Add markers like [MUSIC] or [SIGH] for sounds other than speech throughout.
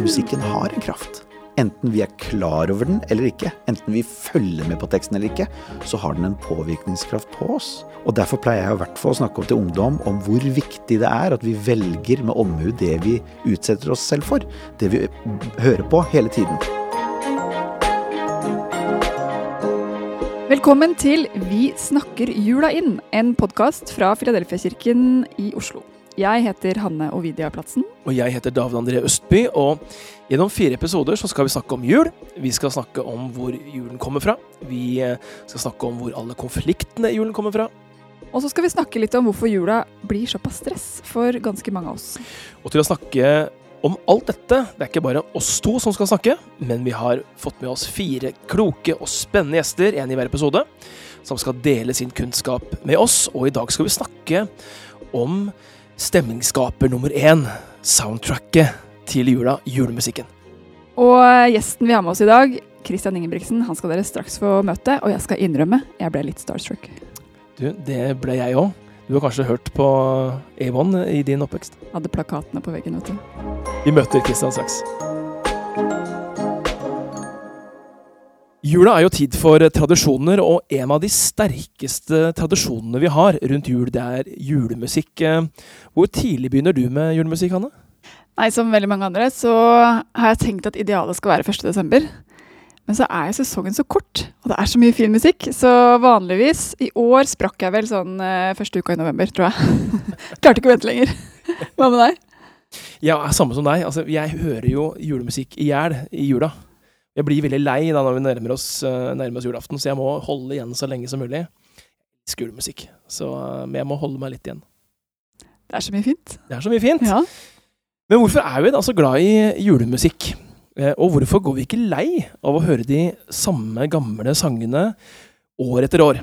Musikken har en kraft. Enten vi er klar over den eller ikke, enten vi følger med på teksten eller ikke, så har den en påvirkningskraft på oss. Og Derfor pleier jeg i hvert fall å snakke til ungdom om hvor viktig det er at vi velger med omhu det vi utsetter oss selv for. Det vi hører på hele tiden. Velkommen til Vi snakker jula inn, en podkast fra Filadelfia-kirken i Oslo. Jeg heter Hanne Ovidia Platsen. Og jeg heter David André Østby, og gjennom fire episoder så skal vi snakke om jul. Vi skal snakke om hvor julen kommer fra. Vi eh, skal snakke om hvor alle konfliktene i julen kommer fra. Og så skal vi snakke litt om hvorfor jula blir såpass stress for ganske mange av oss. Og til å snakke om alt dette, det er ikke bare oss to som skal snakke, men vi har fått med oss fire kloke og spennende gjester, en i hver episode, som skal dele sin kunnskap med oss. Og i dag skal vi snakke om stemningsskaper nummer én, soundtracket til jula, julemusikken. Og gjesten vi har med oss i dag, Christian Ingebrigtsen, han skal dere straks få møte. Og jeg skal innrømme, jeg ble litt starstruck. Du, det ble jeg òg. Du har kanskje hørt på A1 i din oppvekst? Hadde plakatene på veggen, vet du. Vi møter Christian straks. Jula er jo tid for tradisjoner, og en av de sterkeste tradisjonene vi har rundt jul, det er julemusikk. Hvor tidlig begynner du med julemusikk, Hanne? Nei, Som veldig mange andre så har jeg tenkt at idealet skal være 1. desember. Men så er sesongen så kort, og det er så mye fin musikk. Så vanligvis I år sprakk jeg vel sånn eh, første uka i november, tror jeg. [LAUGHS] Klarte ikke å vente lenger. Hva med deg? Ja, samme som deg. Altså, jeg hører jo julemusikk i hjel i jula. Jeg blir veldig lei da når vi nærmer oss, uh, nærmer oss julaften, så jeg må holde igjen så lenge som mulig. Skolemusikk. så men jeg må holde meg litt igjen. Det er så mye fint. Det er så mye fint. Ja. Men hvorfor er vi da så glad i julemusikk? Uh, og hvorfor går vi ikke lei av å høre de samme gamle sangene år etter år?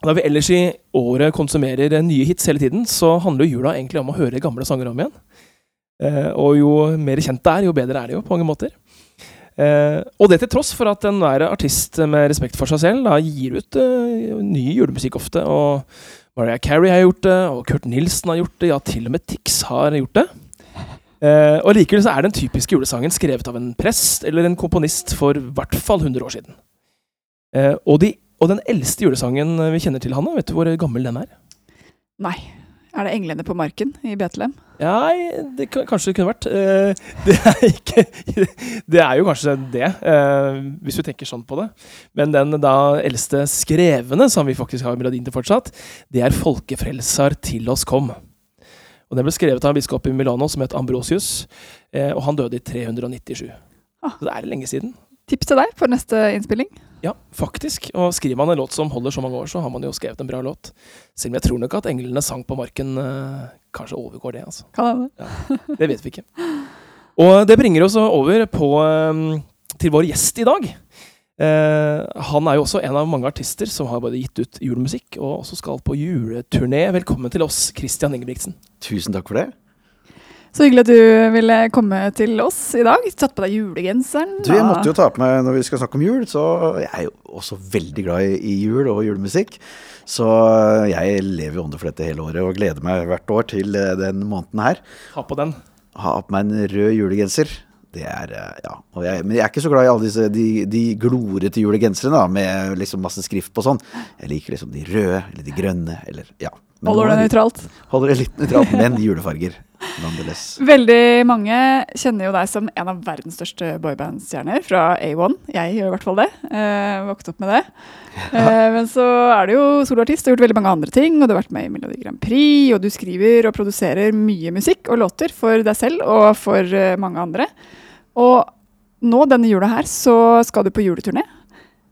Da vi ellers i året konsumerer nye hits hele tiden, så handler jo jula egentlig om å høre gamle sanger om igjen. og jo mer kjent det er, jo bedre er det jo, på mange måter. Eh, og det til tross for at enhver artist med respekt for seg selv da, gir ut eh, ny julemusikk ofte. Og Mariah Carey har gjort det, og Kurt Nilsen har gjort det, ja, til og med Tix har gjort det. Eh, og likevel så er den typiske julesangen skrevet av en prest eller en komponist for i hvert fall 100 år siden. Eh, og, de, og den eldste julesangen vi kjenner til, Hanna, vet du hvor gammel den er? Nei. Er det 'Englene på marken' i Betlehem? Ja, det kanskje det kunne vært. Uh, [LAUGHS] det, er ikke, [LAUGHS] det er jo kanskje det, uh, hvis du tenker sånn på det. Men den da eldste skrevne, som vi faktisk har melodien til fortsatt, det er 'Folkefrelser til oss kom'. Og Den ble skrevet av en biskop i Milano som het Ambrosius, uh, og han døde i 397. Ah. Så det er lenge siden. Tips til deg for neste innspilling. Ja, faktisk. Og skriver man en låt som holder så mange år, så har man jo skrevet en bra låt. Selv om jeg tror nok at 'Englene sang på marken' eh, kanskje overgår det. altså. Kan det. Ja, det vet vi ikke. Og det bringer oss over på, um, til vår gjest i dag. Eh, han er jo også en av mange artister som har både gitt ut julemusikk og også skal på juleturné. Velkommen til oss, Christian Ingebrigtsen. Tusen takk for det. Så hyggelig at du ville komme til oss i dag. Satt på deg julegenseren. Du, jeg måtte jo ta på meg når vi skal snakke om jul, så jeg er jo også veldig glad i jul og julemusikk. Så jeg lever jo ånde for dette hele året og gleder meg hvert år til eh, den måneden her. Ha på den. Ha på meg en rød julegenser. Det er, eh, ja. Jeg, men jeg er ikke så glad i alle disse de, de glorete julegenserne da, med liksom masse skrift på sånn. Jeg liker liksom de røde eller de grønne eller ja. Men holder det nøytralt? Holder det litt nøytralt, men julefarger. [LAUGHS] Veldig mange kjenner jo deg som en av verdens største boybandstjerner fra A1. Jeg gjør i hvert fall det. Eh, vokste opp med det. [LAUGHS] Eh, men så er du jo soloartist og har gjort veldig mange andre ting. Og du har vært med i Melodi Grand Prix, og du skriver og produserer mye musikk og låter for deg selv og for uh, mange andre. Og nå denne jula her så skal du på juleturné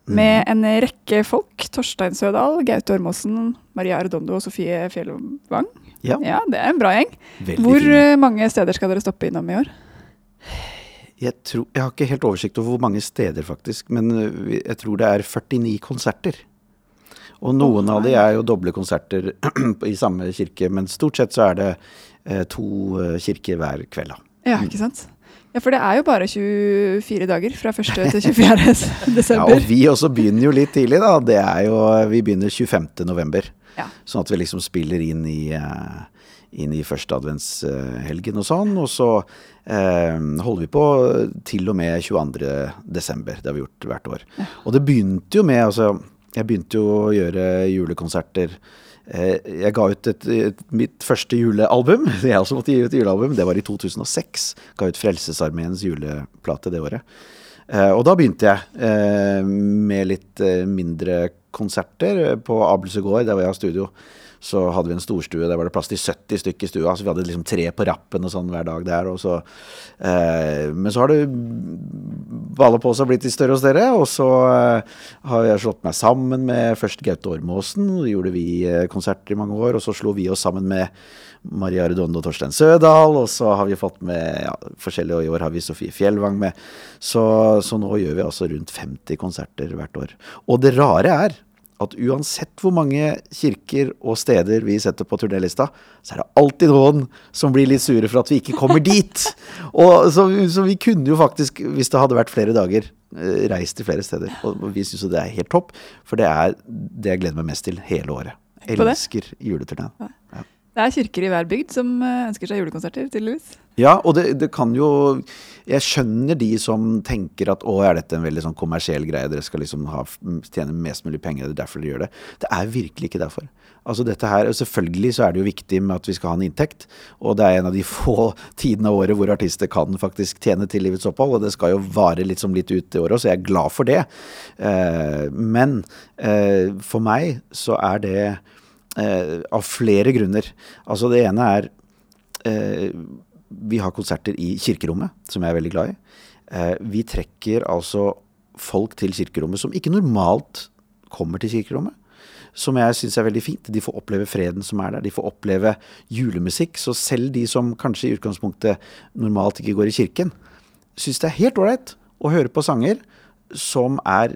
med mm. en rekke folk. Torstein Sødal, Gaute Ormåsen, Maria Ardondo og Sofie Fjellvang. Ja. ja. Det er en bra gjeng. Veldig hvor fin. Eh, mange steder skal dere stoppe innom i år? Jeg, tror, jeg, har ikke helt oversikt over hvor mange steder, faktisk. Men eh, jeg tror det er 49 konserter. Og noen oh, av de er jo doble konserter [CLEARS THROAT] i samme kirke, men stort sett så er det eh, to kirker hver kveld. da. Ja, ikke sant? Ja, for det er jo bare 24 dager fra 1. til 24. [LAUGHS] desember. ja, og vi også begynner jo litt tidlig, da. Det er jo, vi begynner 25. november. Ja. Sånn at vi liksom spiller inn i, uh, inn i første adventshelgen og sånn. Og så eh, holder vi på til og med 22. desember. Det har vi gjort hvert år. Og det begynte jo med altså Jeg begynte jo å gjøre julekonserter. Eh, jeg ga ut et, et, mitt første julealbum. [LAUGHS] Jeg også måtte gi ut julealbum. Det var i 2006. Ga ut Frelsesarmeens juleplate det året. Eh, og da begynte jeg eh, med litt mindre konserter på Abelsø gård, der hvor jeg har studio så hadde vi en storstue. Der var det plass til 70 stykker i stua. Så vi hadde liksom tre på rappen og sånn hver dag der. Så, eh, men så har det balla på seg blitt litt større og større. Og så eh, har jeg slått meg sammen med først Gaute Ormåsen. Så gjorde vi eh, konserter i mange år. Og så slo vi oss sammen med Maria Redondo og Torstein Sødal. Og så har vi fått med ja, forskjellige, og år har vi Sofie Fjellvang med. Så, så nå gjør vi altså rundt 50 konserter hvert år. Og det rare er at uansett hvor mange kirker og steder vi setter på turnélista, så er det alltid noen som blir litt sure for at vi ikke kommer dit. [LAUGHS] Og, så, så, vi kunne jo faktisk, hvis det hadde vært flere dager, eh, reist til flere steder. Og vi syns jo det er helt topp, for det er det jeg gleder meg mest til hele året. Elsker juleturneen. Ja. Det er kirker i hver bygd som eh, ønsker seg julekonserter, tydeligvis. Ja, og det, det, kan jo Jeg skjønner de som tenker at å, er dette en veldig sånn kommersiell greie, dere skal liksom ha, tjene mest mulig penger, det er derfor dere gjør det. Det er virkelig ikke derfor. Altså dette her, Selvfølgelig så er det jo viktig med at vi skal ha en inntekt, og det er en av de [LAUGHS] få tidene av året hvor artister kan faktisk tjene til livets opphold, og det skal jo vare litt som litt ut i året, så jeg er glad for det. Eh, men eh, for meg så er det eh, av flere grunner. Altså Det ene er eh, Vi har konserter i kirkerommet, som jeg er veldig glad i. Eh, vi trekker altså folk til kirkerommet som ikke normalt kommer til kirkerommet. Som jeg syns er veldig fint. De får oppleve freden som er der. De får oppleve julemusikk. Så selv de som kanskje i utgangspunktet normalt ikke går i kirken, syns det er helt ålreit å høre på sanger som er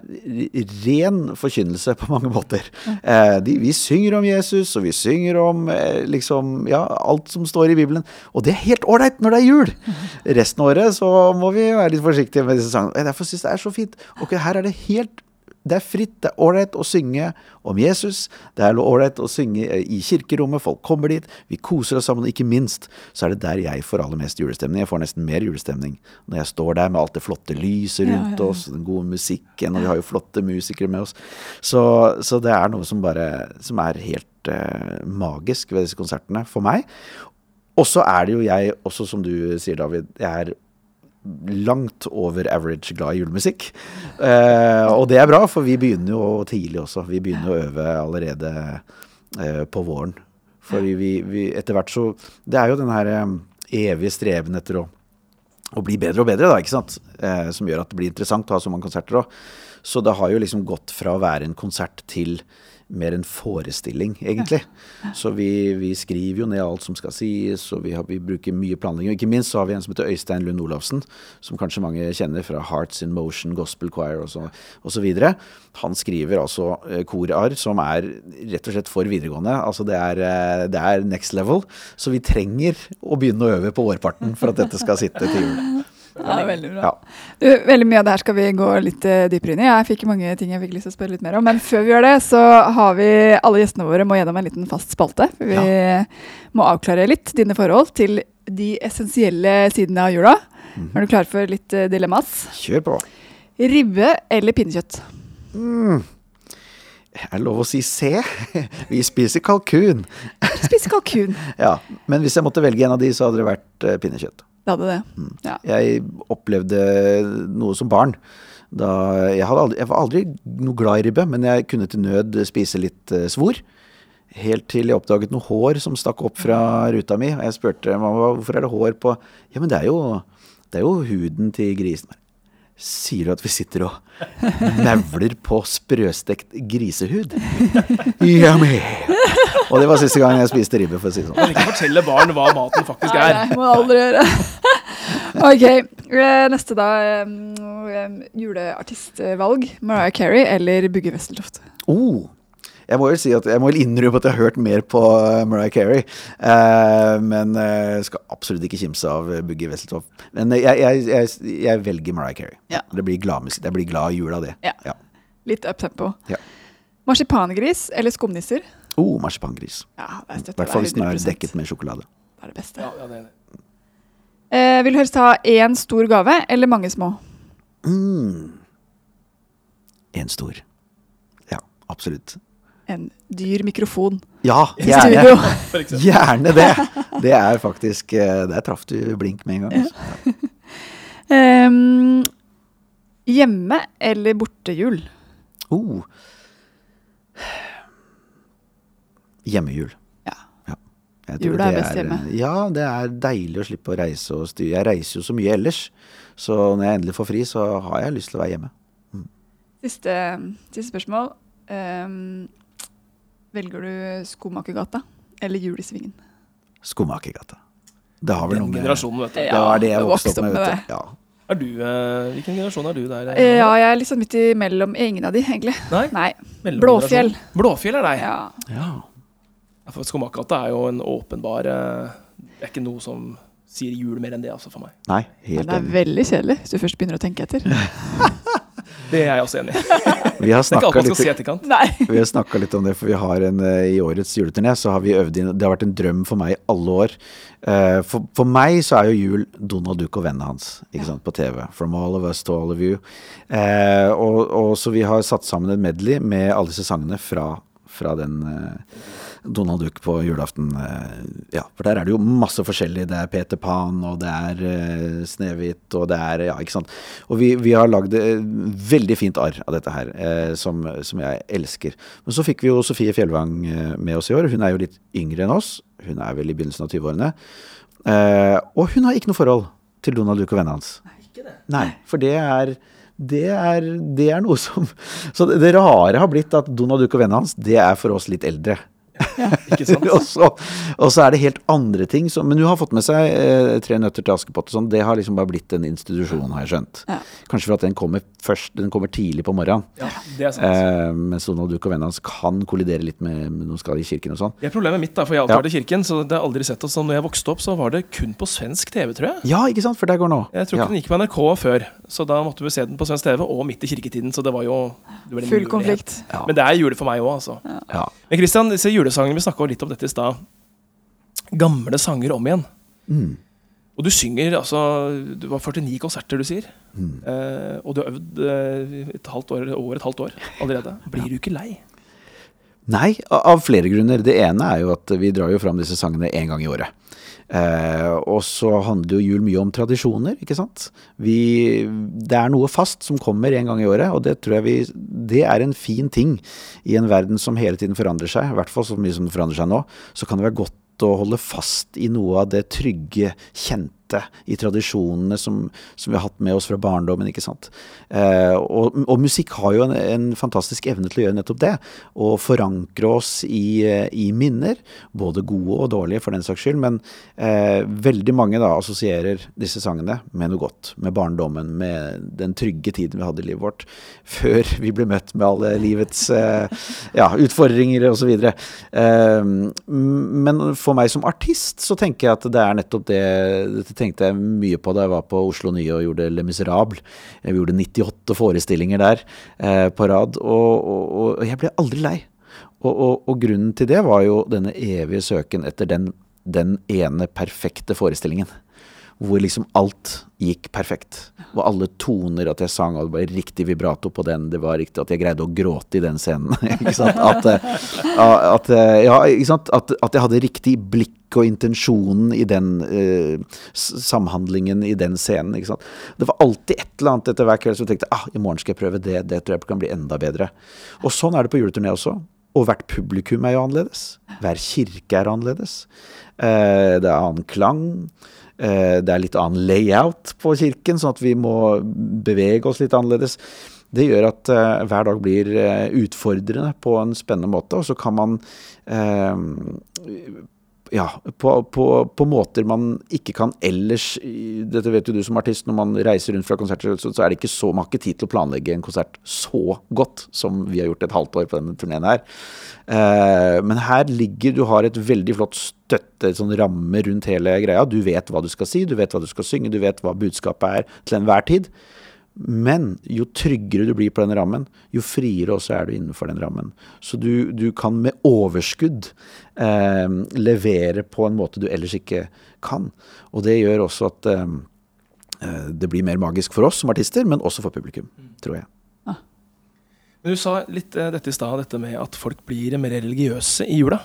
ren forkynnelse på mange måter. Eh, de, vi synger om Jesus, og vi synger om eh, liksom, ja, alt som står i Bibelen. Og det er helt ålreit når det er jul! Resten av året så må vi være litt forsiktige med disse sangene. Derfor syns jeg det er så fint. Ok, her er det helt det er fritt, det er ålreit å synge om Jesus. Det er ålreit å synge i kirkerommet, folk kommer dit, vi koser oss sammen. Og ikke minst så er det der jeg får aller mest julestemning. Jeg får nesten mer julestemning når jeg står der med alt det flotte lyset rundt ja, ja, ja. oss, den gode musikken, og vi har jo flotte musikere med oss. Så, så det er noe som bare som er helt uh, magisk ved disse konsertene for meg. Og så er det jo jeg, også som du sier, David, jeg er langt over average glad i julemusikk. Eh, og det er bra, for vi begynner jo tidlig også. Vi begynner å øve allerede eh, på våren. For vi, vi, etter hvert så Det er jo den her eh, evige streven etter å, å, bli bedre og bedre, da, ikke sant? Eh, som gjør at det blir interessant å ha så mange konserter òg. Så det har jo liksom gått fra å være en konsert til mer en forestilling, egentlig. Så vi, vi, skriver jo ned alt som skal sies, og vi, har, vi bruker mye planlegging. Og ikke minst så har vi en som heter Øystein Lund Olafsen, som kanskje mange kjenner fra Hearts in Motion, Gospel Choir osv. Han skriver altså eh, korarr som er rett og slett for videregående. Altså det er, eh, det er next level. Så vi trenger å begynne å øve på vårparten for at dette skal sitte til jul. [LAUGHS] Ja, veldig bra. Ja. Du, veldig mye av det her skal vi gå litt uh, dypere inn i. Jeg fikk mange ting jeg fikk lyst til å spørre litt mer om. Men før vi gjør det, så har vi alle gjestene våre må gjennom en liten fast spalte. Vi ja. må avklare litt dine forhold til de essensielle sidene av jula. Mm. Er du klar for litt uh, dilemmas? Kjør på. Ribbe eller pinnekjøtt? Mm. Er det lov å si C? [LAUGHS] Vi spiser kalkun. Vi spiser kalkun. [LAUGHS] ja, Men hvis jeg måtte velge en av de, så hadde det vært uh, pinnekjøtt. Det hadde det. Mm. Ja. Jeg opplevde noe som barn. Da, jeg, aldri, jeg, var aldri noe glad i ribbe, men jeg kunne til nød spise litt uh, svor. Helt til jeg oppdaget noe hår som stakk opp fra ruta mi. Og jeg spurte mamma hvorfor er det hår på Ja, men det er jo, det er jo huden til grisen. Sier du at vi sitter og nevler på sprøstekt grisehud? Yummy! Og det var siste gang jeg spiste ribbe, for å si det sånn. Kan ikke fortelle barn hva maten faktisk er. Nei, må aldri gjøre. [LAUGHS] ok, eh, neste da. Juleartistvalg. Mariah Carey eller Bugge Wesseltoft? Oh. Jeg må vel si at jeg må vel innrømme at jeg har hørt mer på eh, Mariah Carey. Uh, men uh, skal absolutt ikke kimse av Buggy Wesseltoff. Men jeg, jeg, jeg, jeg, velger Mariah Carey. Ja. Det blir glad, jeg blir glad i jula av det. Ja. ja. Litt uptempo. Ja. Marsipangris eller skumnisser? Oh, marsipangris. Ja, I hvert fall hvis den er dekket med sjokolade. Det er det beste. Ja, ja, det er det. Eh, vil du helst ha én stor gave eller mange små? Mm. En stor. Ja, absolutt. En dyr mikrofon Ja, gjerne. Gjerne det! Det er faktisk eh, Der traff du blink med en gang. Altså. um, [LAUGHS] hjemme eller bortejul? Oh. Hjemmejul. Ja. Jeg Jula er best best hjemme. Ja, det er deilig å slippe å reise og styre. Jeg reiser jo så mye ellers. Så når jeg endelig får fri, så har jeg lyst til å være hjemme. Siste, siste spørsmål. Em, velger du Skomakergata eller Jul i Svingen? Skomakergata. Det har vel Den noe med generasjonen, vet du. Det var det jeg vokste opp med. vet du. Ja. Er du, eh, hvilken generasjon er du der? Eh, Ja, jeg er litt sånn midt imellom ingen av de, egentlig. Nei? Nei. Blåfjell. Blåfjell er deg. Ja. ja. Ja, For Skomakergata er jo en åpenbar eh, Det er ikke noe som sier jul mer enn det, altså, for meg. Nei, Men helt det er enig. veldig kjedelig hvis du først begynner å tenke etter. [LAUGHS] Det er jeg også enig i. [LAUGHS] Vi har snakka litt, si etterkant. Vi har snakket litt om det, for vi har en eh, I årets juleturné så har vi øvd inn Det har vært en drøm for meg i alle år. Eh, For, for meg så er jo jul Donald Duck og vennene hans ikke sant, på TV. From all of us to all of you. Eh, og, og Så vi har satt sammen en medley med alle disse sangene fra, fra den eh, Donald Duck på julaften. eh, ja, for der er det jo masse forskjellig. Det er Peter Pan, og det er uh, Snehvit, og det er Ja, ikke sant. Og vi, vi har lagd veldig fint arr av dette her, eh, som, som jeg elsker. Men så fikk vi jo Sofie Fjellvang eh, med oss i år. Hun er jo litt yngre enn oss. Hun er vel i begynnelsen av 20-årene. Eh, og hun har ikke noe forhold til Donald Duck og vennene hans. Nei, for det er det er, det er noe som Så det, rare har blitt at Donald Duck og vennene hans, det er for oss litt eldre. [LAUGHS] Ikke sant? [LAUGHS] og, så, og så er det helt andre ting som Men hun har fått med seg eh, Tre nøtter til Askepott og sånn. Det har liksom bare blitt en institusjon, har jeg skjønt. Ja. Kanskje for at den kommer først Den kommer tidlig på morgenen. Ja, det er sant. Eh, mens Donald Duck og vennene hans kan kollidere litt med, med noen skal i kirken og sånn. Det er problemet mitt, da, for jeg har alltid Ja. vært i kirken. Så det har aldri sett oss. sånn. når jeg vokste opp, så var det kun på svensk TV, tror jeg. Ja, ikke sant? For der går nå. Jeg tror ikke ja. den gikk på NRK før, så da måtte vi se den på svensk TV, og midt i kirketiden, så det var jo det Full mulighet. konflikt. Ja. Men det er jule for meg òg, altså. ja. Men Christian, disse julesangene, vi snakka litt om dette i stad. Gamle sanger om igjen. Mm. Og du synger altså Du var 49 konserter, du sier. Mm. Eh, og du har øvd eh, et halvt år, over et halvt år allerede. Blir du ikke lei? Nei, av flere grunner. Det ene er jo at vi drar jo fram disse sangene én gang i året. Eh, og så handler jo jul mye om tradisjoner, ikke sant. Vi, det er noe fast som kommer en gang i året, og det tror jeg vi Det er en fin ting i en verden som hele tiden forandrer seg, i hvert fall så mye som det forandrer seg nå. Så kan det være godt å holde fast i noe av det trygge, kjente, i tradisjonene som, som vi har hatt med oss fra barndommen, ikke sant. Eh, og, og musikk har jo en, en fantastisk evne til å gjøre nettopp det. Å forankre oss i, i minner, både gode og dårlige for den saks skyld. Men eh, veldig mange da assosierer disse sangene med noe godt. Med barndommen, med den trygge tiden vi hadde i livet vårt. Før vi ble møtt med alle livets eh, ja, utfordringer osv. Eh, men for meg som artist så tenker jeg at det er nettopp det Dette tenkte jeg mye på da jeg var på Oslo Nye og gjorde Le Miserable. Vi gjorde 98 forestillinger der eh, på rad, og, og, og jeg ble aldri lei. Og, og, grunnen til det var jo denne evige søken etter den, den ene perfekte forestillingen. Hvor liksom alt gikk perfekt. Og alle toner, at jeg sang, og det var riktig vibrato på den, det var riktig at jeg greide å gråte i den scenen. [LAUGHS] ikke sant? At, eh, at, eh, ja, ikke sant? At, at jeg hadde riktig blikk og intensjonen i den eh, samhandlingen i den scenen. ikke sant? Det var alltid et eller annet etter hver kveld som tenkte ah, i morgen skal jeg prøve det, det tror jeg kan bli enda bedre. Og sånn er det på juleturné også. Og hvert publikum er jo annerledes. Hver kirke er annerledes. Eh, det er annen klang. Eh, det er litt annen layout på kirken, sånn at vi må bevege oss litt annerledes. Det gjør at uh, hver dag blir uh, utfordrende på en spennende måte, og så kan man eh, ja, på, på, på måter man ikke kan ellers Dette vet jo du som artist, når man reiser rundt fra konserter, så, så er det ikke så Man har ikke tid til å planlegge en konsert så godt som vi har gjort et halvt år på denne turneen her. Eh, men her ligger Du har et veldig flott støtte, sånn ramme rundt hele greia. Du vet hva du skal si, du vet hva du skal synge, du vet hva budskapet er til enhver tid. Men jo tryggere du blir på den rammen, jo friere også er du innenfor den rammen. Så du, du kan med overskudd eh, levere på en måte du ellers ikke kan. Og det gjør også at eh, eh det blir mer magisk for oss som artister, men også for publikum, tror jeg. Ah. Men Du sa litt eh, dette i stad, dette med at folk blir mer religiøse i jula.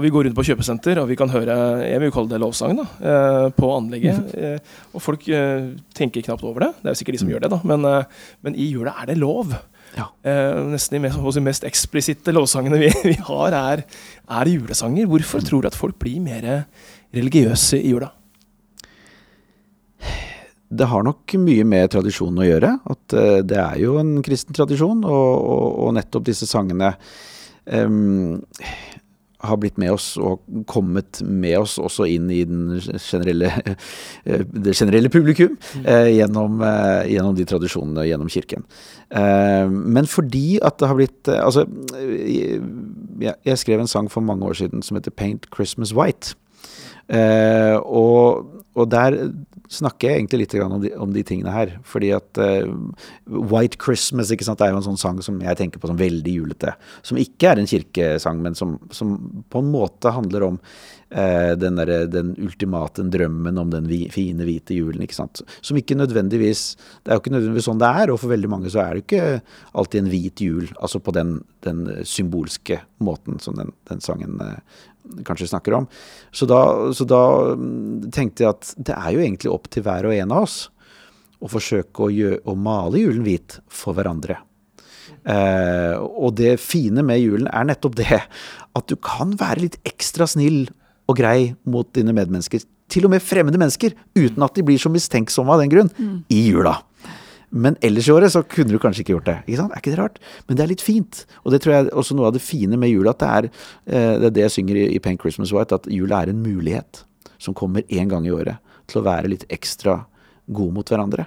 Og vi går rundt på kjøpesenter og vi kan høre jeg vil kalle det lovsang da, eh, på anlegget. Mhm. Eh, og folk eh, tenker knapt over det. Det er jo sikkert de som mm. gjør det, da. Men, men i jula er det lov. Ja. nesten de mest, mest eksplisitte lovsangene vi, [LAUGHS] vi har, er, er, julesanger. Hvorfor tror du at folk blir mer religiøse i jula? Det har nok mye med tradisjonen å gjøre. At det er jo en kristen tradisjon, og, og, og nettopp disse sangene um, har blitt med oss og kommet med oss også inn i generelle, eh, det generelle publikum mm. eh, gjennom, eh, gjennom, de tradisjonene og gjennom kirken. Eh, men fordi at det har blitt eh, Altså, jeg, jeg, skrev en sang for mange år siden som heter 'Paint Christmas White'. Eh, og, og, der snakker jeg egentlig litt om de, om de tingene her. Fordi at uh, White Christmas ikke sant, er jo en sånn sang som jeg tenker på som veldig julete. Som ikke er en kirkesang, men som, som på en måte handler om uh, den, der, den, ultimate drømmen om den fine, hvite julen. ikke sant? Som ikke nødvendigvis Det er jo ikke nødvendigvis sånn det er, og for veldig mange så er det ikke alltid en hvit jul. Altså på den, den symbolske måten som den, den sangen uh, kanskje snakker om. Så da, så da, mm, tenkte jeg at det er jo egentlig opp til hver og en av oss å forsøke å, gjøre, å male julen hvit for hverandre. Eh, og det fine med julen er nettopp det at du kan være litt ekstra snill og grei mot dine medmennesker. Til og med fremmede mennesker, uten at de blir så mistenksomme av den grunn, mm. i jula. Men ellers i året så kunne du kanskje ikke gjort det. Ikke sant? Er ikke det rart? Men det er litt fint. Og det tror jeg er også noe av det fine med jula, at det er eh, det, er det jeg synger i, i Paint Christmas White, at jula er en mulighet som kommer én gang i året til å være litt ekstra gode mot hverandre.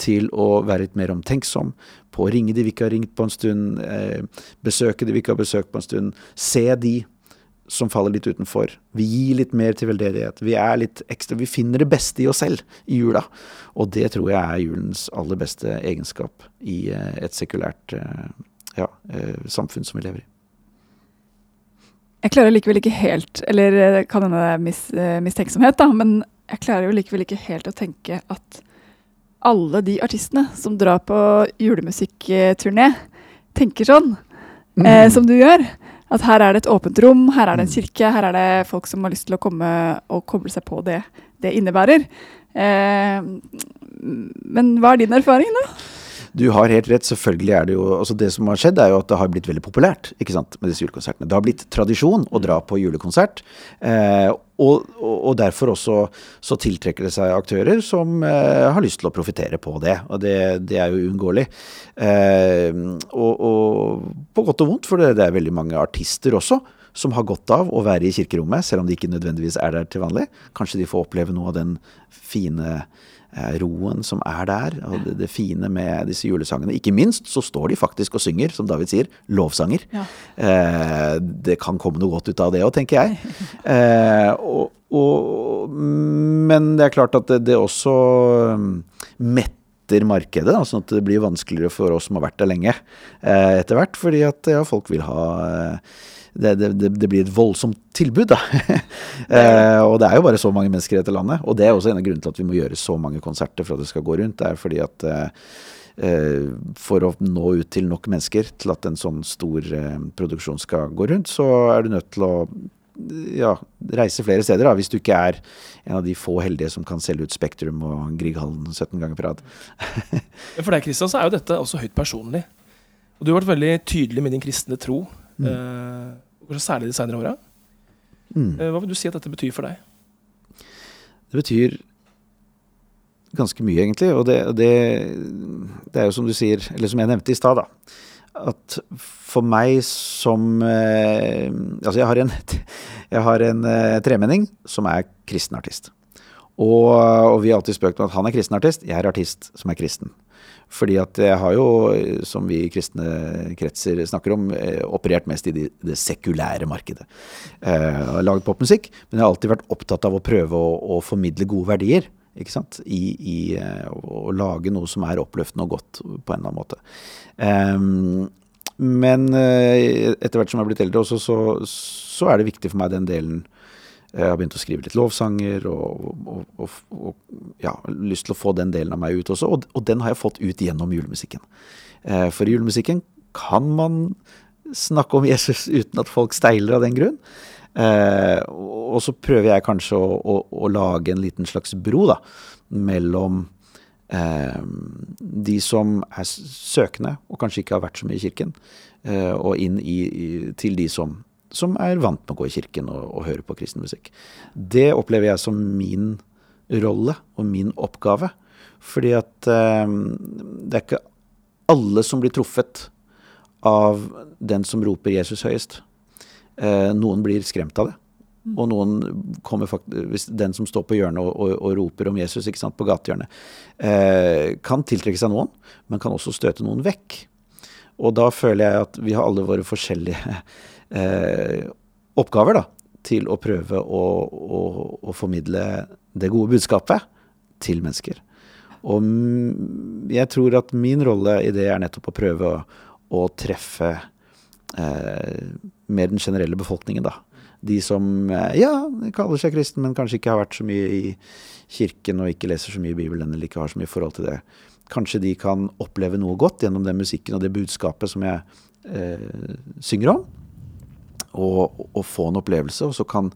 Til å være litt mer omtenksom, på å ringe de vi ikke har ringt på en stund, eh, besøke de vi ikke har besøkt på en stund, se de som faller litt utenfor. Vi gir litt mer til veldedighet. Vi er litt ekstra, vi finner det beste i oss selv i jula. Og det tror jeg er julens aller beste egenskap i eh, et sekulært eh, ja, eh, samfunn som vi lever i. Jeg klarer likevel ikke helt, eller kan hende det er mis, mistenksomhet, da, men jeg klarer jo likevel ikke helt å tenke at alle de artistene som drar på julemusikkturné, tenker sånn mm. eh, som du gjør. At her er det et åpent rom, her er det en mm. kirke, her er det folk som har lyst til å komme og koble seg på det det innebærer. Eh, men hva er din erfaring, da? Du har helt rett. Selvfølgelig er det jo altså Det som har skjedd, er jo at det har blitt veldig populært ikke sant, med disse julekonsertene. Det har blitt tradisjon å dra på julekonsert. Eh, og, og, derfor også så tiltrekker det seg aktører som eh, har lyst til å profitere på det. Og det, det er jo uunngåelig. Eh, og, og, på godt og vondt, for det, det er veldig mange artister også som har godt av å være i kirkerommet, selv om de ikke nødvendigvis er der til vanlig. Kanskje de får oppleve noe av den fine roen som er der, og det, det, fine med disse julesangene. Ikke minst så står de faktisk og synger, som David sier, lovsanger. Ja. Eh, det kan komme noe godt ut av det òg, tenker jeg. [LAUGHS] Eh, og, og, men det er klart at det, det også mm, metter markedet, da, sånn at det blir vanskeligere for oss som har vært der lenge eh, etter hvert. Fordi at ja, folk vil ha eh, det, det, det, blir et voldsomt tilbud, da. [LAUGHS] eh, og det er jo bare så mange mennesker i dette landet. Og det er også en av grunnene til at vi må gjøre så mange konserter for at det skal gå rundt. Det er fordi at eh, eh, for å nå ut til nok mennesker til at en sånn stor eh, produksjon skal gå rundt, så er du nødt til å ja, reise flere steder, da, hvis du ikke er en av de få heldige som kan selge ut Spektrum og Grieghallen 17 ganger på rad. [LAUGHS] for deg Kristian, så er jo dette også høyt personlig. Og du har vært veldig tydelig med din kristne tro Mm. Uh, særlig de senere åra. Mm. Uh, hva vil du si at dette betyr for deg? Det betyr ganske mye, egentlig. Og det, det, det, er jo som du sier, eller som jeg nevnte i stad, da. At for meg som eh, Altså, jeg har en, [LAUGHS] jeg har en eh, tremenning som er kristen artist. Og, og, vi har alltid spøkt med at han er kristen artist, jeg er artist som er kristen. Fordi at jeg har jo, som vi i kristne kretser snakker om, eh, operert mest i det, sekulære markedet. Eh, laget popmusikk, men jeg har alltid vært opptatt av å prøve å, å formidle gode verdier ikke sant? I, i eh, å lage noe som er oppløftende og godt på en eller annen måte. Um, men uh, etter hvert som jeg har blitt eldre også, så, så, er det viktig for meg den delen Jeg har begynt å skrive litt lovsanger og, og, og, og ja, lyst til å få den delen av meg ut også. Og, den har jeg fått ut gjennom julemusikken. For i julemusikken kan man snakke om Jesus uten at folk steiler av den grunn. Eh, og så prøver jeg kanskje å, å, å, lage en liten slags bro da, mellom eh, de som er søkende og kanskje ikke har vært så mye i kirken, eh, og inn i, i, til de som, som, er vant med å gå i kirken og, og høre på kristen musikk. Det opplever jeg som min rolle og min oppgave. Fordi at eh, det er ikke alle som blir truffet av den som roper Jesus høyest. Eh, noen blir skremt av det. Mm. Og noen kommer faktisk Den som står på hjørnet og, og, og roper om Jesus ikke sant, på gatehjørnet, eh, kan tiltrekke seg noen, men kan også støte noen vekk. Og da føler jeg at vi har alle våre forskjellige [LAUGHS] eh, oppgaver da, til å prøve å, å, å, formidle det gode budskapet til mennesker. Og jeg tror at min rolle i det er nettopp å prøve å, å treffe eh, med den generelle befolkningen, da. De som eh, ja, kaller seg kristen, men kanskje ikke har vært så mye i kirken og ikke leser så mye i Bibelen eller ikke har så mye forhold til det. Kanskje de kan oppleve noe godt gjennom den musikken og det budskapet som jeg eh, synger om. Og, og, få en opplevelse, og så kan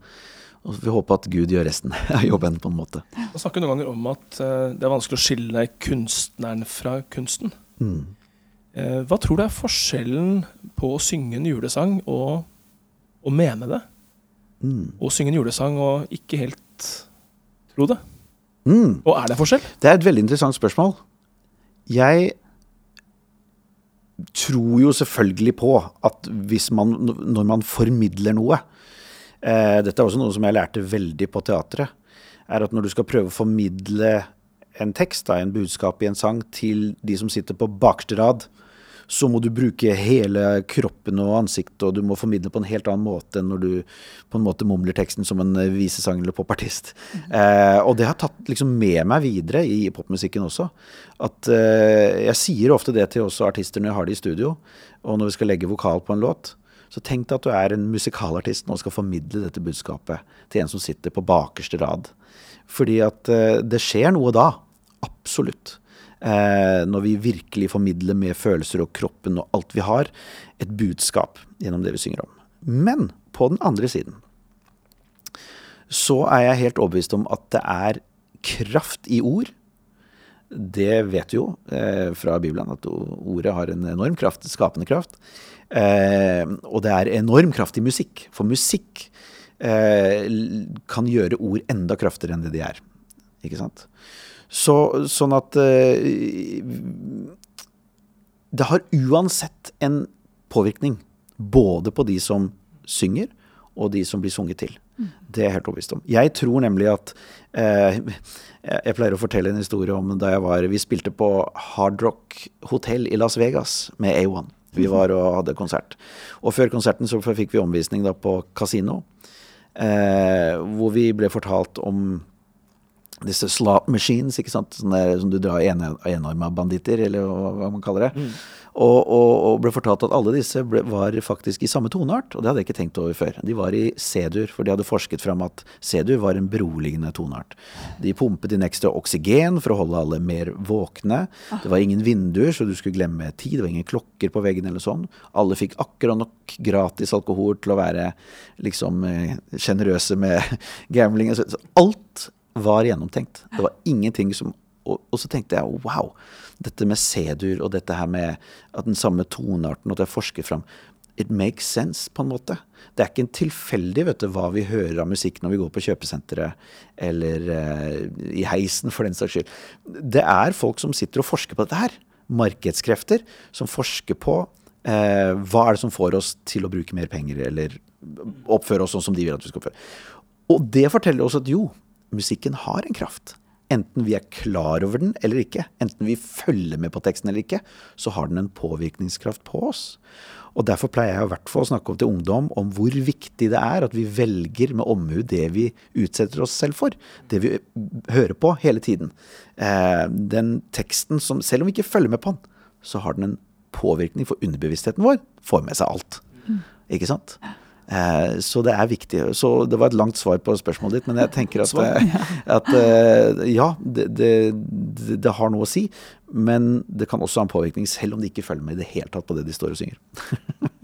og vi håpe at Gud gjør resten [LAUGHS] av jobben, på en måte. Man snakker noen ganger om at uh, det er vanskelig å skille kunstneren fra kunsten. Mm. Uh, hva tror du er forskjellen på å synge en julesang og å mene det. Mm. Og synge en julesang og ikke helt tro det. Mm. Og er det forskjell? Det er et veldig interessant spørsmål. Jeg tror jo selvfølgelig på at hvis man, når man formidler noe eh, Dette er også noe som jeg lærte veldig på teatret. Er at når du skal prøve å formidle en tekst, da, en budskap i en sang, til de som sitter på bakerste rad, så må du bruke hele kroppen og ansiktet, og du må formidle på en helt annen måte enn når du på en måte mumler teksten som en eh, visesang eller popartist. Mm. Eh, og det har tatt liksom med meg videre i popmusikken også. At eh, jeg sier ofte det til også artister når jeg har det i studio, og når vi skal legge vokal på en låt. Så tenk deg at du er en musikalartist og skal formidle dette budskapet til en som sitter på bakerste rad. Fordi at eh, det skjer noe da. Absolutt når vi virkelig formidler med følelser og kroppen og alt vi har, et budskap gjennom det vi synger om. Men på den andre siden så er jeg helt overbevist om at det er kraft i ord. Det vet vi jo eh, fra Bibelen, at ordet har en enorm kraft, skapende kraft. Eh, og det er enorm kraft i musikk. For musikk eh, kan gjøre ord enda kraftigere enn det de er. Ikke sant? Så, sånn at uh, Det har uansett en påvirkning. Både på de som synger, og de som blir sunget til. Mm. Det er jeg helt overbevist om. Jeg tror nemlig at uh, Jeg pleier å fortelle en historie om da jeg var Vi spilte på Hard Rock Hotel i Las Vegas med A1. Vi var og hadde konsert. Og før konserten så fikk vi omvisning da på kasino. Eh, hvor vi ble fortalt om disse slot machines, ikke sant? Der, som du drar enarma banditter, eller hva man kaller det. Mm. Og, og, og, ble fortalt at alle disse ble, var faktisk i samme toneart, og det hadde jeg ikke tenkt over før. De var i C-dur, for de hadde forsket fram at C-dur var en beroligende toneart. De pumpet inn ekstra oksygen for å holde alle mer våkne. Det var ingen vinduer, så du skulle glemme tid. Det var ingen klokker på veggen eller sånn. Alle fikk akkurat nok gratis alkohol til å være liksom eh, sjenerøse med [LAUGHS] gambling. Så alt var gjennomtenkt. Det var ingenting som og, og så tenkte jeg wow, dette med C-dur og dette her med at den samme tonearten, at jeg forsker fram It makes sense, på en måte. Det er ikke en tilfeldig vet du, hva vi hører av musikk når vi går på kjøpesenteret eller uh, i heisen, for den saks skyld. Det er folk som sitter og forsker på dette her. Markedskrefter som forsker på uh, hva er det som får oss til å bruke mer penger, eller oppføre oss sånn som de vil at vi skal oppføre. Og det forteller oss at jo, musikken har en kraft. Enten vi er klar over den eller ikke, enten vi følger med på teksten eller ikke, så har den en påvirkningskraft på oss. Og Derfor pleier jeg i hvert fall å snakke om til ungdom om hvor viktig det er at vi velger med omhu det vi utsetter oss selv for. Det vi hører på hele tiden. Eh, den teksten som, selv om vi ikke følger med på den, så har den en påvirkning for underbevisstheten vår. Får med seg alt. Ikke sant? Eh, så det er viktig. Så det var et langt svar på spørsmålet ditt, men jeg tenker at, eh, at eh, ja, det, det, det, har noe å si. Men det kan også ha en påvirkning, selv om de ikke følger med i det hele tatt på det de står og synger. [LAUGHS]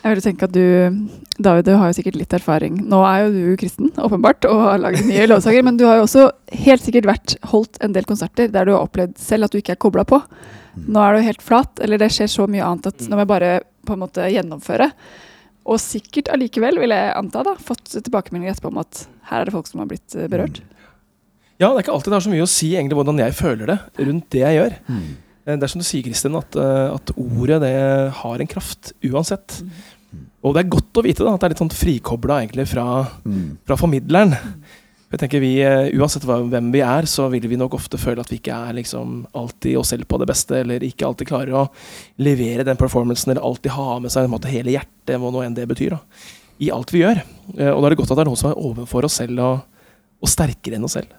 Jeg vil tenke at du, David, du har jo sikkert litt erfaring. Nå er jo du kristen, åpenbart, og har laget nye lovsanger. Men du har jo også helt sikkert vært holdt en del konserter der du har opplevd selv at du ikke er kobla på. Mm. Nå er du helt flat, eller det skjer så mye annet at nå må jeg bare på en måte gjennomføre. Og sikkert allikevel, vil jeg anta, da, fått tilbakemeldinger etterpå om at her er det folk som har blitt eh, berørt. Mm. Ja, det er ikke alltid det har så mye å si egentlig hvordan jeg føler det rundt det jeg gjør. Mm. Eh, det er som du sier, Kristin, at, eh, at, ordet det har en kraft uansett. Mm. Og det er godt å vite da, at det er litt sånn frikobla fra, mm. fra formidleren. Mm. Jeg tenker vi, eh, Uansett hvem vi er, så vil vi nok ofte føle at vi ikke er liksom alltid oss selv på det beste, eller ikke alltid klarer å levere den performancen, eller alltid ha med seg måte, hele hjertet, hva nå enn det betyr, da, i alt vi gjør. Eh, og da er det godt at det er noen som er overfor oss selv, og, og sterkere enn oss selv.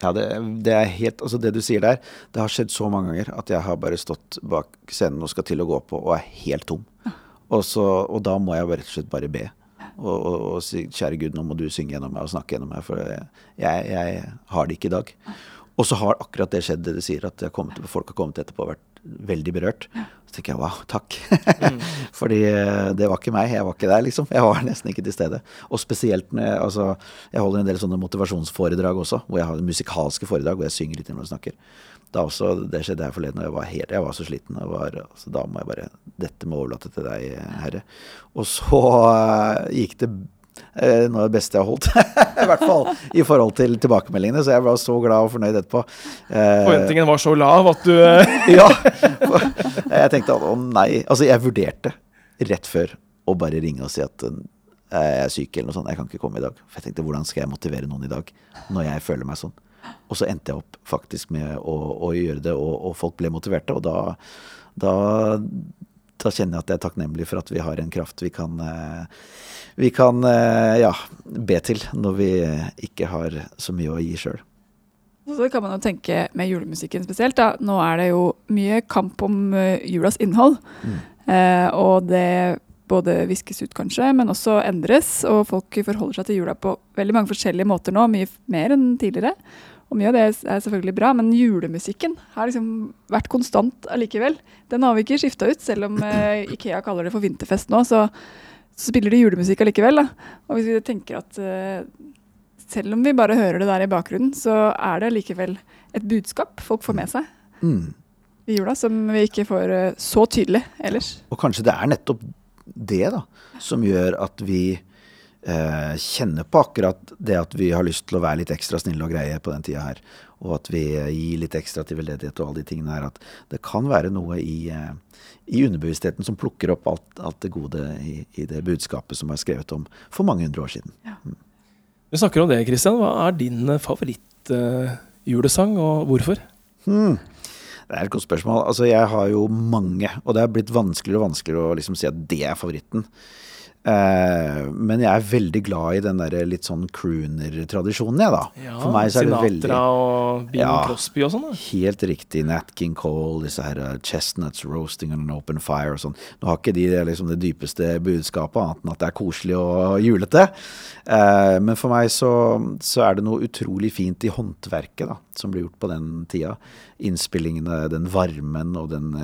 Ja, det, det, er helt, altså det du sier der, det har skjedd så mange ganger at jeg har bare stått bak scenen og skal til å gå på, og er helt tom. Og, så, og da må jeg rett og slett bare be og, og, og si kjære Gud, nå må du synge gjennom meg og snakke gjennom meg, for jeg, jeg har det ikke i dag. Og så har akkurat det skjedd, det du sier, at kommet, folk har kommet etterpå og vært veldig berørt. Så tenker jeg wow, takk. Mm. [LAUGHS] Fordi eh, det var ikke meg, jeg var ikke der, liksom. Jeg var nesten ikke til stede. Og spesielt når jeg, altså, jeg holder en del sånne motivasjonsforedrag også, hvor jeg har musikalske foredrag hvor jeg synger litt når jeg snakker da også, Det skjedde her forleden, og jeg var, helt, jeg var så sliten. Var, altså, da må jeg bare Dette må overlate til deg, Herre. Og så uh, gikk det noe av det beste jeg har holdt. [LAUGHS] I hvert fall i forhold til tilbakemeldingene. Så jeg var så glad og fornøyd etterpå. Uh, Forventningen var så lav at du [LAUGHS] Ja. jeg tenkte å nei. Altså, jeg vurderte rett før å bare ringe og si at jeg er syk eller noe sånt. Jeg kan ikke komme i dag. For jeg tenkte hvordan skal jeg motivere noen i dag når jeg føler meg sånn. Og så endte jeg opp faktisk med å, å gjøre det, og, og, folk ble motiverte. Og da, da, da, kjenner jeg at jeg er takknemlig for at vi har en kraft vi kan, eh, vi kan eh, ja, be til når vi ikke har så mye å gi sjøl. Så kan man jo tenke med julemusikken spesielt. Da. Nå er det jo mye kamp om uh, julas innhold. Mm. Eh, og det både viskes ut, kanskje, men også endres. Og folk forholder seg til jula på veldig mange forskjellige måter nå, mye mer enn tidligere. Og mye av det er selvfølgelig bra, men julemusikken har liksom vært konstant allikevel. Den har vi ikke skifta ut, selv om uh, [LAUGHS] Ikea kaller det for vinterfest nå. Så, så spiller de julemusikk allikevel. Da. Og hvis vi tenker at uh, selv om vi bare hører det der i bakgrunnen, så er det likevel et budskap folk får med seg mm. i jula, som vi ikke får uh, så tydelig ellers. Og kanskje det er nettopp det da, som gjør at vi eh, kjenner på akkurat det at vi har lyst til å være litt ekstra snille og greie på den tida her. Og at vi gir litt ekstra til veldedighet og alle de tingene her. At det kan være noe i, eh, i underbevisstheten som plukker opp alt, alt det gode i, i, det budskapet som er skrevet om for mange hundre år siden. Ja. Mm. Vi snakker om det, Kristian. Hva er din favorittjulesang, uh, og hvorfor? Hmm. Det er et godt spørsmål. Altså, jeg har jo mange, og det er blitt vanskeligere og vanskeligere å liksom si at det er favoritten. Uh, men jeg er veldig glad i den der litt sånn crooner-tradisjonen, jeg, da. Ja, For meg så er Sinatra det veldig og Bing ja, Crosby og sånn. Helt riktig. Nat King Cole, disse her uh, chestnuts roasting on an open fire og sånn. Nå har ikke de liksom, det dypeste budskapet, annet enn at det er koselig og julete. Men for meg så, så, er det noe utrolig fint i håndverket da, som blir gjort på den tida. Innspillingene, den varmen og den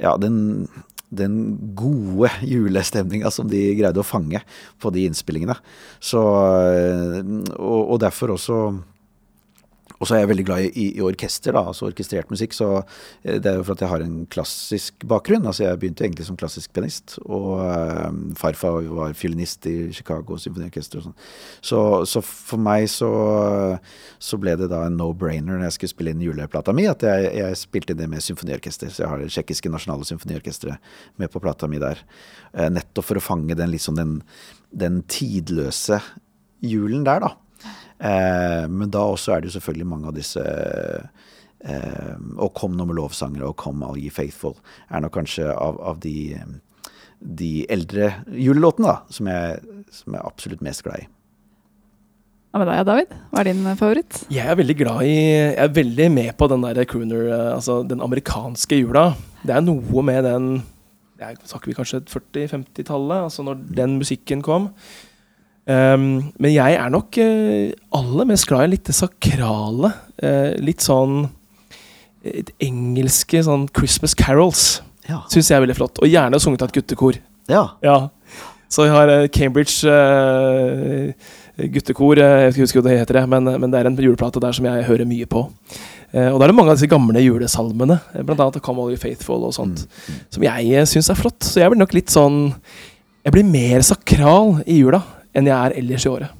Ja, den den gode julestemninga som de greide å fange på de innspillingene. Så, eh, og, og derfor også og så er jeg veldig glad i, i, orkester, da, altså orkestrert musikk. Så eh, det er jo for at jeg har en klassisk bakgrunn. altså Jeg begynte egentlig som klassisk pianist. Og um, farfar var fiolinist i Chicago Symfoniorkester og sånn. Så, så, for meg så, så, ble det da en no-brainer når jeg skulle spille inn juleplata mi, at jeg, jeg spilte inn det med symfoniorkester. Så jeg har det tsjekkiske nasjonale symfoniorkesteret med på plata mi der. Uh, nettopp for å fange den liksom den, den tidløse julen der, da. Eh, men da også er det jo selvfølgelig mange av disse eh, Og Kom nå med lovsangere og Kom all ye faithful er nok kanskje av, av de de eldre julelåtene, da, som jeg, som jeg er absolutt mest glad i. Hva med deg, David? Hva er din eh, favoritt? Jeg er veldig glad i Jeg er veldig med på den der crooner, eh, altså den amerikanske jula. Det er noe med den jeg Snakker vi kanskje 40-50-tallet, altså når den musikken kom. Um, men jeg er nok uh, aller mest glad i litt det sakrale. Uh, litt sånn Et engelske sånn Christmas carols. Ja. Syns jeg er veldig flott. Og gjerne sunget av et guttekor. ja. Ja. Så vi har eh, Cambridge uh, guttekor, eh, jeg husker ikke hva det heter, det, men, men det er en juleplate der som jeg hører mye på. Uh, og da er det mange av disse gamle julesalmene, bl.a. Come All You Faithful og sånt, Mm. som jeg eh, syns er flott. Så jeg blir nok litt sånn Jeg blir mer sakral i jula enn jeg er ellers i året.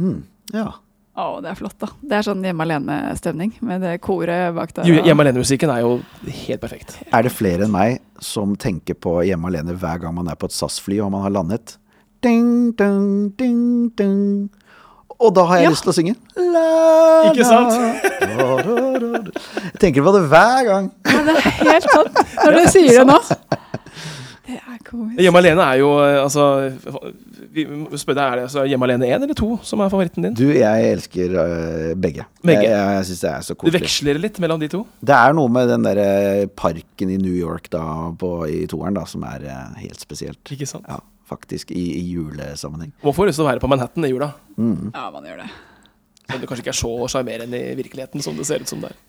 Mm. ja. Å, det er flott, da. Det er sånn hjemme alene-stemning med det koret bak der. Ju- Hjemme alene-musikken er jo helt perfekt. Er det flere enn meg som tenker på hjemme alene hver gang man er på et SAS-fly og man har landet? Ding, ding, ding, ding. Og da har jeg Ja. lyst til å synge. La, Ikke sant? la, la, la. Jeg tenker på det hver gang. Ja, det er helt sant. Når du sier det nå. [LAUGHS] Det er komisk. Hjemme alene er jo eh, altså vi må spørre deg, Er det altså Hjemme alene én eller to som er favoritten din? Du, jeg elsker uh, begge. Begge. Jeg, jeg, jeg syns det er så Du veksler litt mellom de to? Det er noe med den derre parken i New York da, på, i toeren da, som er uh, helt spesielt. Ikke sant? Ja, faktisk. I, i julesammenheng. Man får lyst til å være på Manhattan i jula. Mm. Ja, man gjør det. Men det kanskje ikke er så sjarmerende i virkeligheten som det ser ut som det er.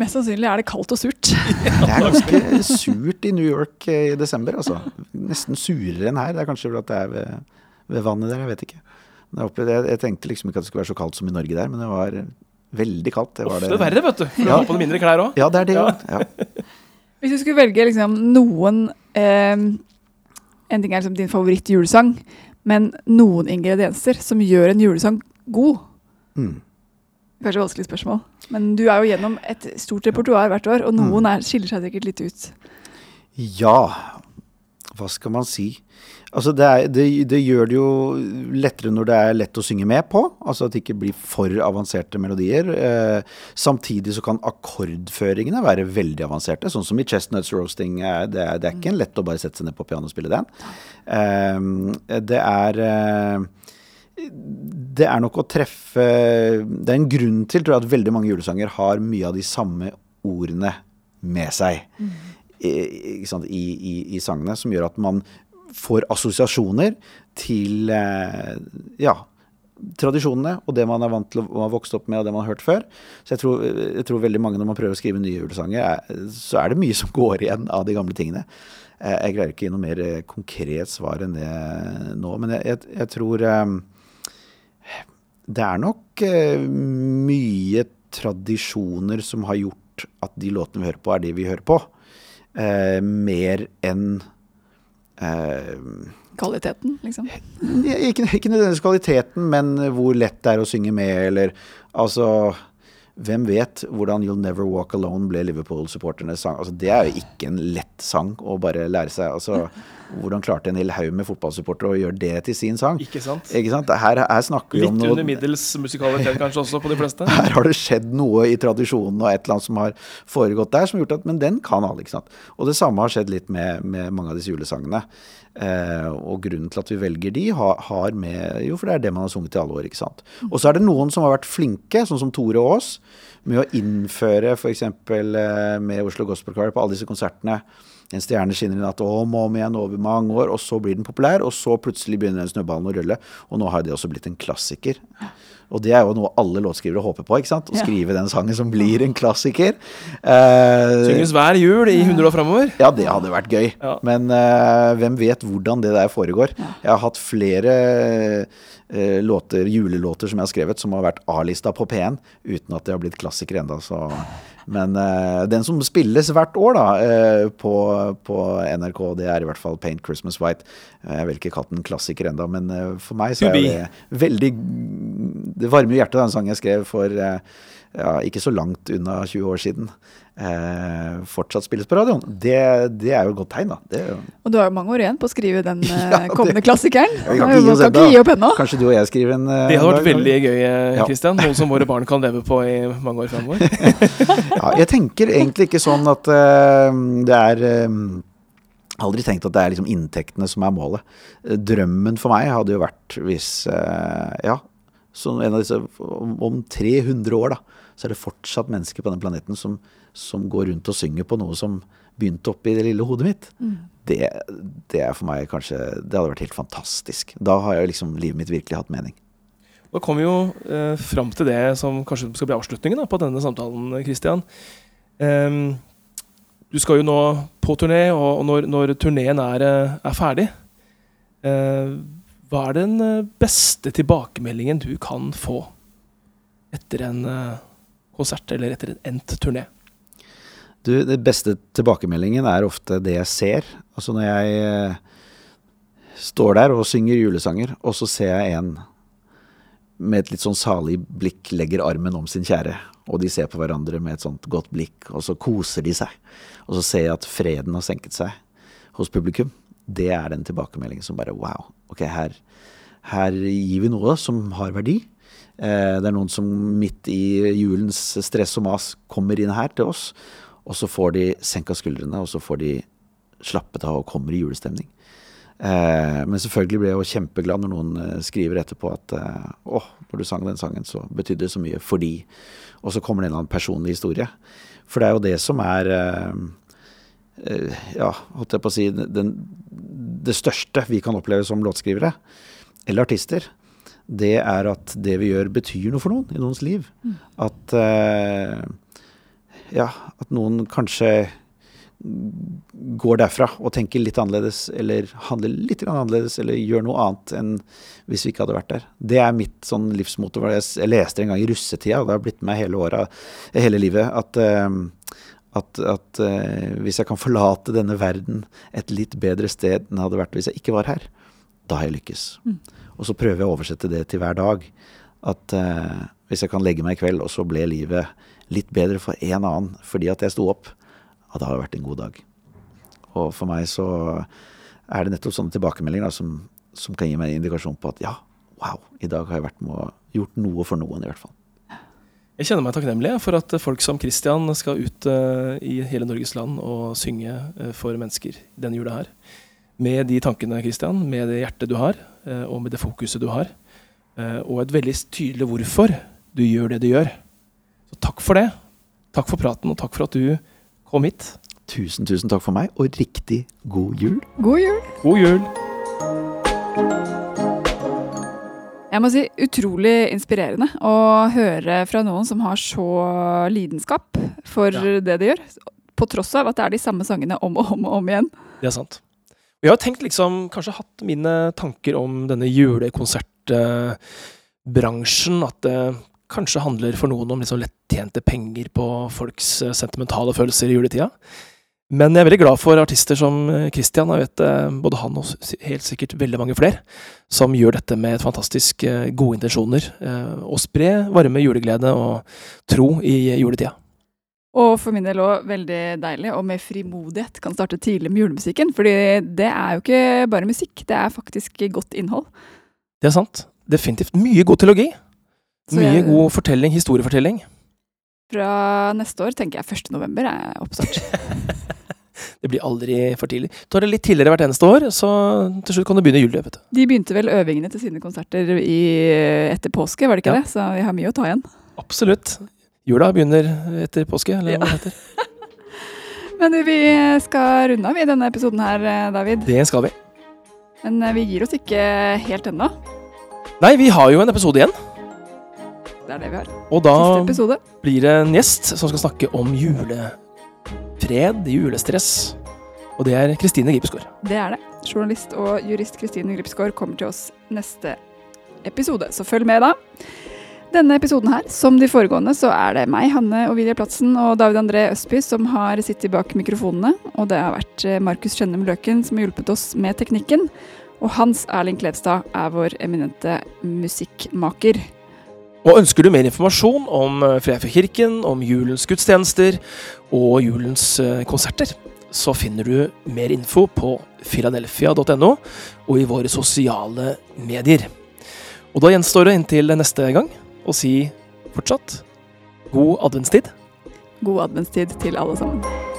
Mest sannsynlig er det kaldt og surt. [LAUGHS] Det er ganske surt i New York eh, i desember, altså. Nesten surere enn her. Det er kanskje fordi det er ved, ved vannet der, jeg vet ikke. Jeg, opplevde, jeg, jeg tenkte liksom ikke at det skulle være så kaldt som i Norge der, men det var veldig kaldt. Det var Ofte det. verre, vet du. For Ja. du har på deg mindre klær òg. Ja, det er det Ja. òg. Ja. Hvis du skulle velge liksom noen eh, En ting er liksom din favoritt-julesang, men noen ingredienser som gjør en julesang god. Mm. Kanskje vanskelig spørsmål, men du er jo gjennom et stort repertoar hvert år, og noen er, skiller seg sikkert litt ut. Ja, hva skal man si? Altså det, er, det, det gjør det jo lettere når det er lett å synge med på. Altså at det ikke blir for avanserte melodier. Eh, samtidig så kan akkordføringene være veldig avanserte, sånn som i Chestnuts Roasting. Eh, det, er, det er ikke lett å bare sette seg ned på piano og spille den. Eh, det er eh, det er nok å treffe Det er en grunn til tror jeg, at veldig mange julesanger har mye av de samme ordene med seg i, ikke sant, i, i, i sangene, som gjør at man får assosiasjoner til eh, ja, tradisjonene og det man er vant til å ha vokst opp med og det man har hørt før. Så jeg tror, jeg tror veldig mange når man prøver å skrive nye julesanger, er, så er det mye som går igjen av de gamle tingene. Eh, Jeg greier ikke å gi noe mer eh, konkret svar enn det nå, men jeg, jeg, jeg tror det er nok eh, mye tradisjoner som har gjort at de låtene vi hører på, er de vi hører på. Eh, mer enn eh, Kvaliteten, liksom. ikke, ikke nødvendigvis kvaliteten, men hvor lett det er å synge med, eller altså Hvem vet hvordan 'You'll Never Walk Alone' ble Liverpool-supporternes sang? Altså, det er jo ikke en lett sang å bare lære seg. Altså, hvordan klarte en hel haug med fotballsupportere å gjøre det til sin sang? Ikke sant? Ikke sant? Her, her snakker vi Litt om under middels musikalitet kanskje også på de fleste. [LAUGHS] her har det skjedd noe i tradisjonen og et eller annet som har foregått der, som har gjort at Men den kan alle, ikke sant. Og det samme har skjedd litt med, med mange av disse julesangene. Eh, og grunnen til at vi velger de, har, med Jo, for det er det man har sunget i alle år, ikke sant. Og så er det noen som har vært flinke, sånn som Tore Aas, med å innføre f.eks. Eh, med Oslo Gospel Choir på alle disse konsertene. En stjerne skinner i natt om og om igjen over mange år, og så blir den populær, og så plutselig begynner den snøballen å rulle. Og nå har det også blitt en klassiker. Og det er jo noe alle låtskrivere håper på, ikke sant? Å skrive den sangen som blir en klassiker. Uh, Synges hver jul i 100 år framover. ja, det hadde vært gøy. Ja. Men uh, hvem vet hvordan det der foregår. Jeg har hatt flere uh, låter, julelåter som jeg har skrevet, som har vært A-lista på P1, uten at det har blitt klassiker ennå. Men uh, den som spilles hvert år da, uh, på, på NRK, det er i hvert fall Paint Christmas White. Jeg vil ikke kalle den klassiker ennå, men eh, for meg så er det veldig Det varmer hjertet, den sangen jeg skrev for eh, ja, ikke så langt unna 20 år siden. Eh, fortsatt spilles på radioen. Det, det er jo et godt tegn, da. Det er jo, Og du har jo mange år igjen på å skrive den [LAUGHS] eh, Ja, det- kommende klassikeren. Ja, vi kan ikke gi oss kan ikke gi opp ennå. kanskje du og jeg skriver en eh, Det hadde vært dag, veldig gøy, Kristian. Ja. Noe som våre barn kan leve på i mange år framover. [LAUGHS] Ja, jeg tenker egentlig ikke sånn at eh, det er eh, aldri tenkt at det er liksom inntektene som er målet. Eh, Drømmen for meg hadde jo vært hvis eh, Ja, så en av disse Om om 300 år, da, så er det fortsatt mennesker på den planeten som, som går rundt og synger på noe som begynte oppi det lille hodet mitt. Det, det er for meg kanskje Det hadde vært helt fantastisk. Da har jeg liksom livet mitt virkelig hatt mening. Da kommer vi jo eh, fram til det som kanskje skal bli avslutningen da, på denne samtalen, Christian. Um, du skal jo nå på turné, og, når, når turneen er, eh, er ferdig eh, Hva er den eh, beste tilbakemeldingen du kan få etter en eh, konsert eller etter en endt turné? Du, den beste tilbakemeldingen er ofte det jeg ser. Altså når jeg eh, står der og synger julesanger, og så ser jeg en med et litt sånn salig blikk legger armen om sin kjære, og de ser på hverandre med et sånt godt blikk, og så koser de seg. Og så ser jeg at freden har senket seg hos publikum. Det er den tilbakemeldingen som bare wow. Ok, her, her gir vi noe som har verdi. Eh, det er noen som midt i julens stress og mas kommer inn her til oss, og så får de senka skuldrene, og så får de slappet av og kommer i julestemning. Eh, men selvfølgelig ble jeg jo kjempeglad når noen eh, skriver etterpå at eh, åh, når du sang den sangen, så betydde det så mye fordi Og så kommer det en eller annen personlig historie. For det er jo det som er Ja, holdt jeg på å si den, Det største vi kan oppleve som låtskrivere, eller artister, det er at det vi gjør, betyr noe for noen i noens liv. At eh, Ja, at noen kanskje går derfra og tenker litt annerledes, eller handler litt annerledes, eller gjør noe annet enn hvis vi ikke hadde vært der. Det er mitt sånn livsmotor. Jeg, leste en gang i russetida, og det har blitt med hele året, hele livet, at, eh, at, at eh, hvis jeg kan forlate denne verden et litt bedre sted enn det hadde vært hvis jeg ikke var her, da har jeg lykkes. Og så prøver jeg å oversette det til hver dag. At eh, hvis jeg kan legge meg i kveld, og så ble livet litt bedre for en annen fordi at jeg sto opp, ja, det har vært en god dag. Og for meg så er det nettopp sånne tilbakemeldinger da, som, som kan gi meg en indikasjon på at ja, wow, i dag har jeg vært med og gjort noe for noen, i hvert fall. Jeg kjenner meg takknemlig for at folk som Christian skal ut eh, i hele Norges land og synge eh, for mennesker denne jula her. Med de tankene, Christian, med det hjertet du har, eh, og med det fokuset du har. og et veldig tydelig hvorfor du gjør det du gjør. Så takk for det. Takk for praten, og takk for at du kom hit. Tusen, tusen takk for meg, og riktig god jul. God jul! God jul! Jeg må si utrolig inspirerende å høre fra noen som har så lidenskap for Ja. det de gjør. På tross av at det er de samme sangene om og om og om igjen. Det er sant. Vi Jeg har tenkt liksom, kanskje hatt mine tanker om denne julekonsertbransjen. At det kanskje handler for noen om liksom lettjente penger på folks eh, sentimentale følelser i juletida. Men jeg er veldig glad for artister som eh, Christian, jeg vet eh, både han og helt sikkert veldig mange flere, som gjør dette med fantastisk eh, gode intensjoner. Og spre varme juleglede og tro i juletida. Og for min del òg veldig deilig, og med frimodighet kan starte tidlig med julemusikken. Fordi det er jo ikke bare musikk, det er faktisk godt innhold. Det er sant. Definitivt. Mye god teologi. Mye jeg- god fortelling, historiefortelling. Fra neste år tenker jeg 1. november er oppstart. [LAUGHS] Det blir aldri for tidlig. Tar det litt tidligere hvert eneste år, så til slutt kan du begynne i juli. vet du. De begynte vel øvingene til sine konserter i, etter påske, var det ikke Ja. det? Så vi har mye å ta igjen. Absolutt. Jula begynner etter påske, eller hva det heter. [LAUGHS] Men vi skal runde av i denne episoden her, David. Det skal vi. Men eh, vi gir oss ikke helt ennå. Nei, vi har jo en episode igjen. Det er det vi har. Og da blir det en gjest som skal snakke om julefred, julestress. Og det er Kristine Gripsgaard. Det er det. Journalist og jurist Kristine Gripsgaard kommer til oss neste episode, så følg med da. Denne episoden her, som de foregående, så er det meg, Hanne Ovidia Platsen og David André Østby som har sittet bak mikrofonene. Og det har vært eh, Markus Skjønnem Løken som har hjulpet oss med teknikken. Og Hans Erling Klevstad er vår eminente musikkmaker. Og ønsker du mer informasjon om eh, Freifjordkirken, om julens gudstjenester og julens eh, konserter, så finner du mer info på philadelphia.no og i våre sosiale medier. Og da gjenstår det inntil neste gang å si fortsatt god adventstid. God adventstid til alle sammen.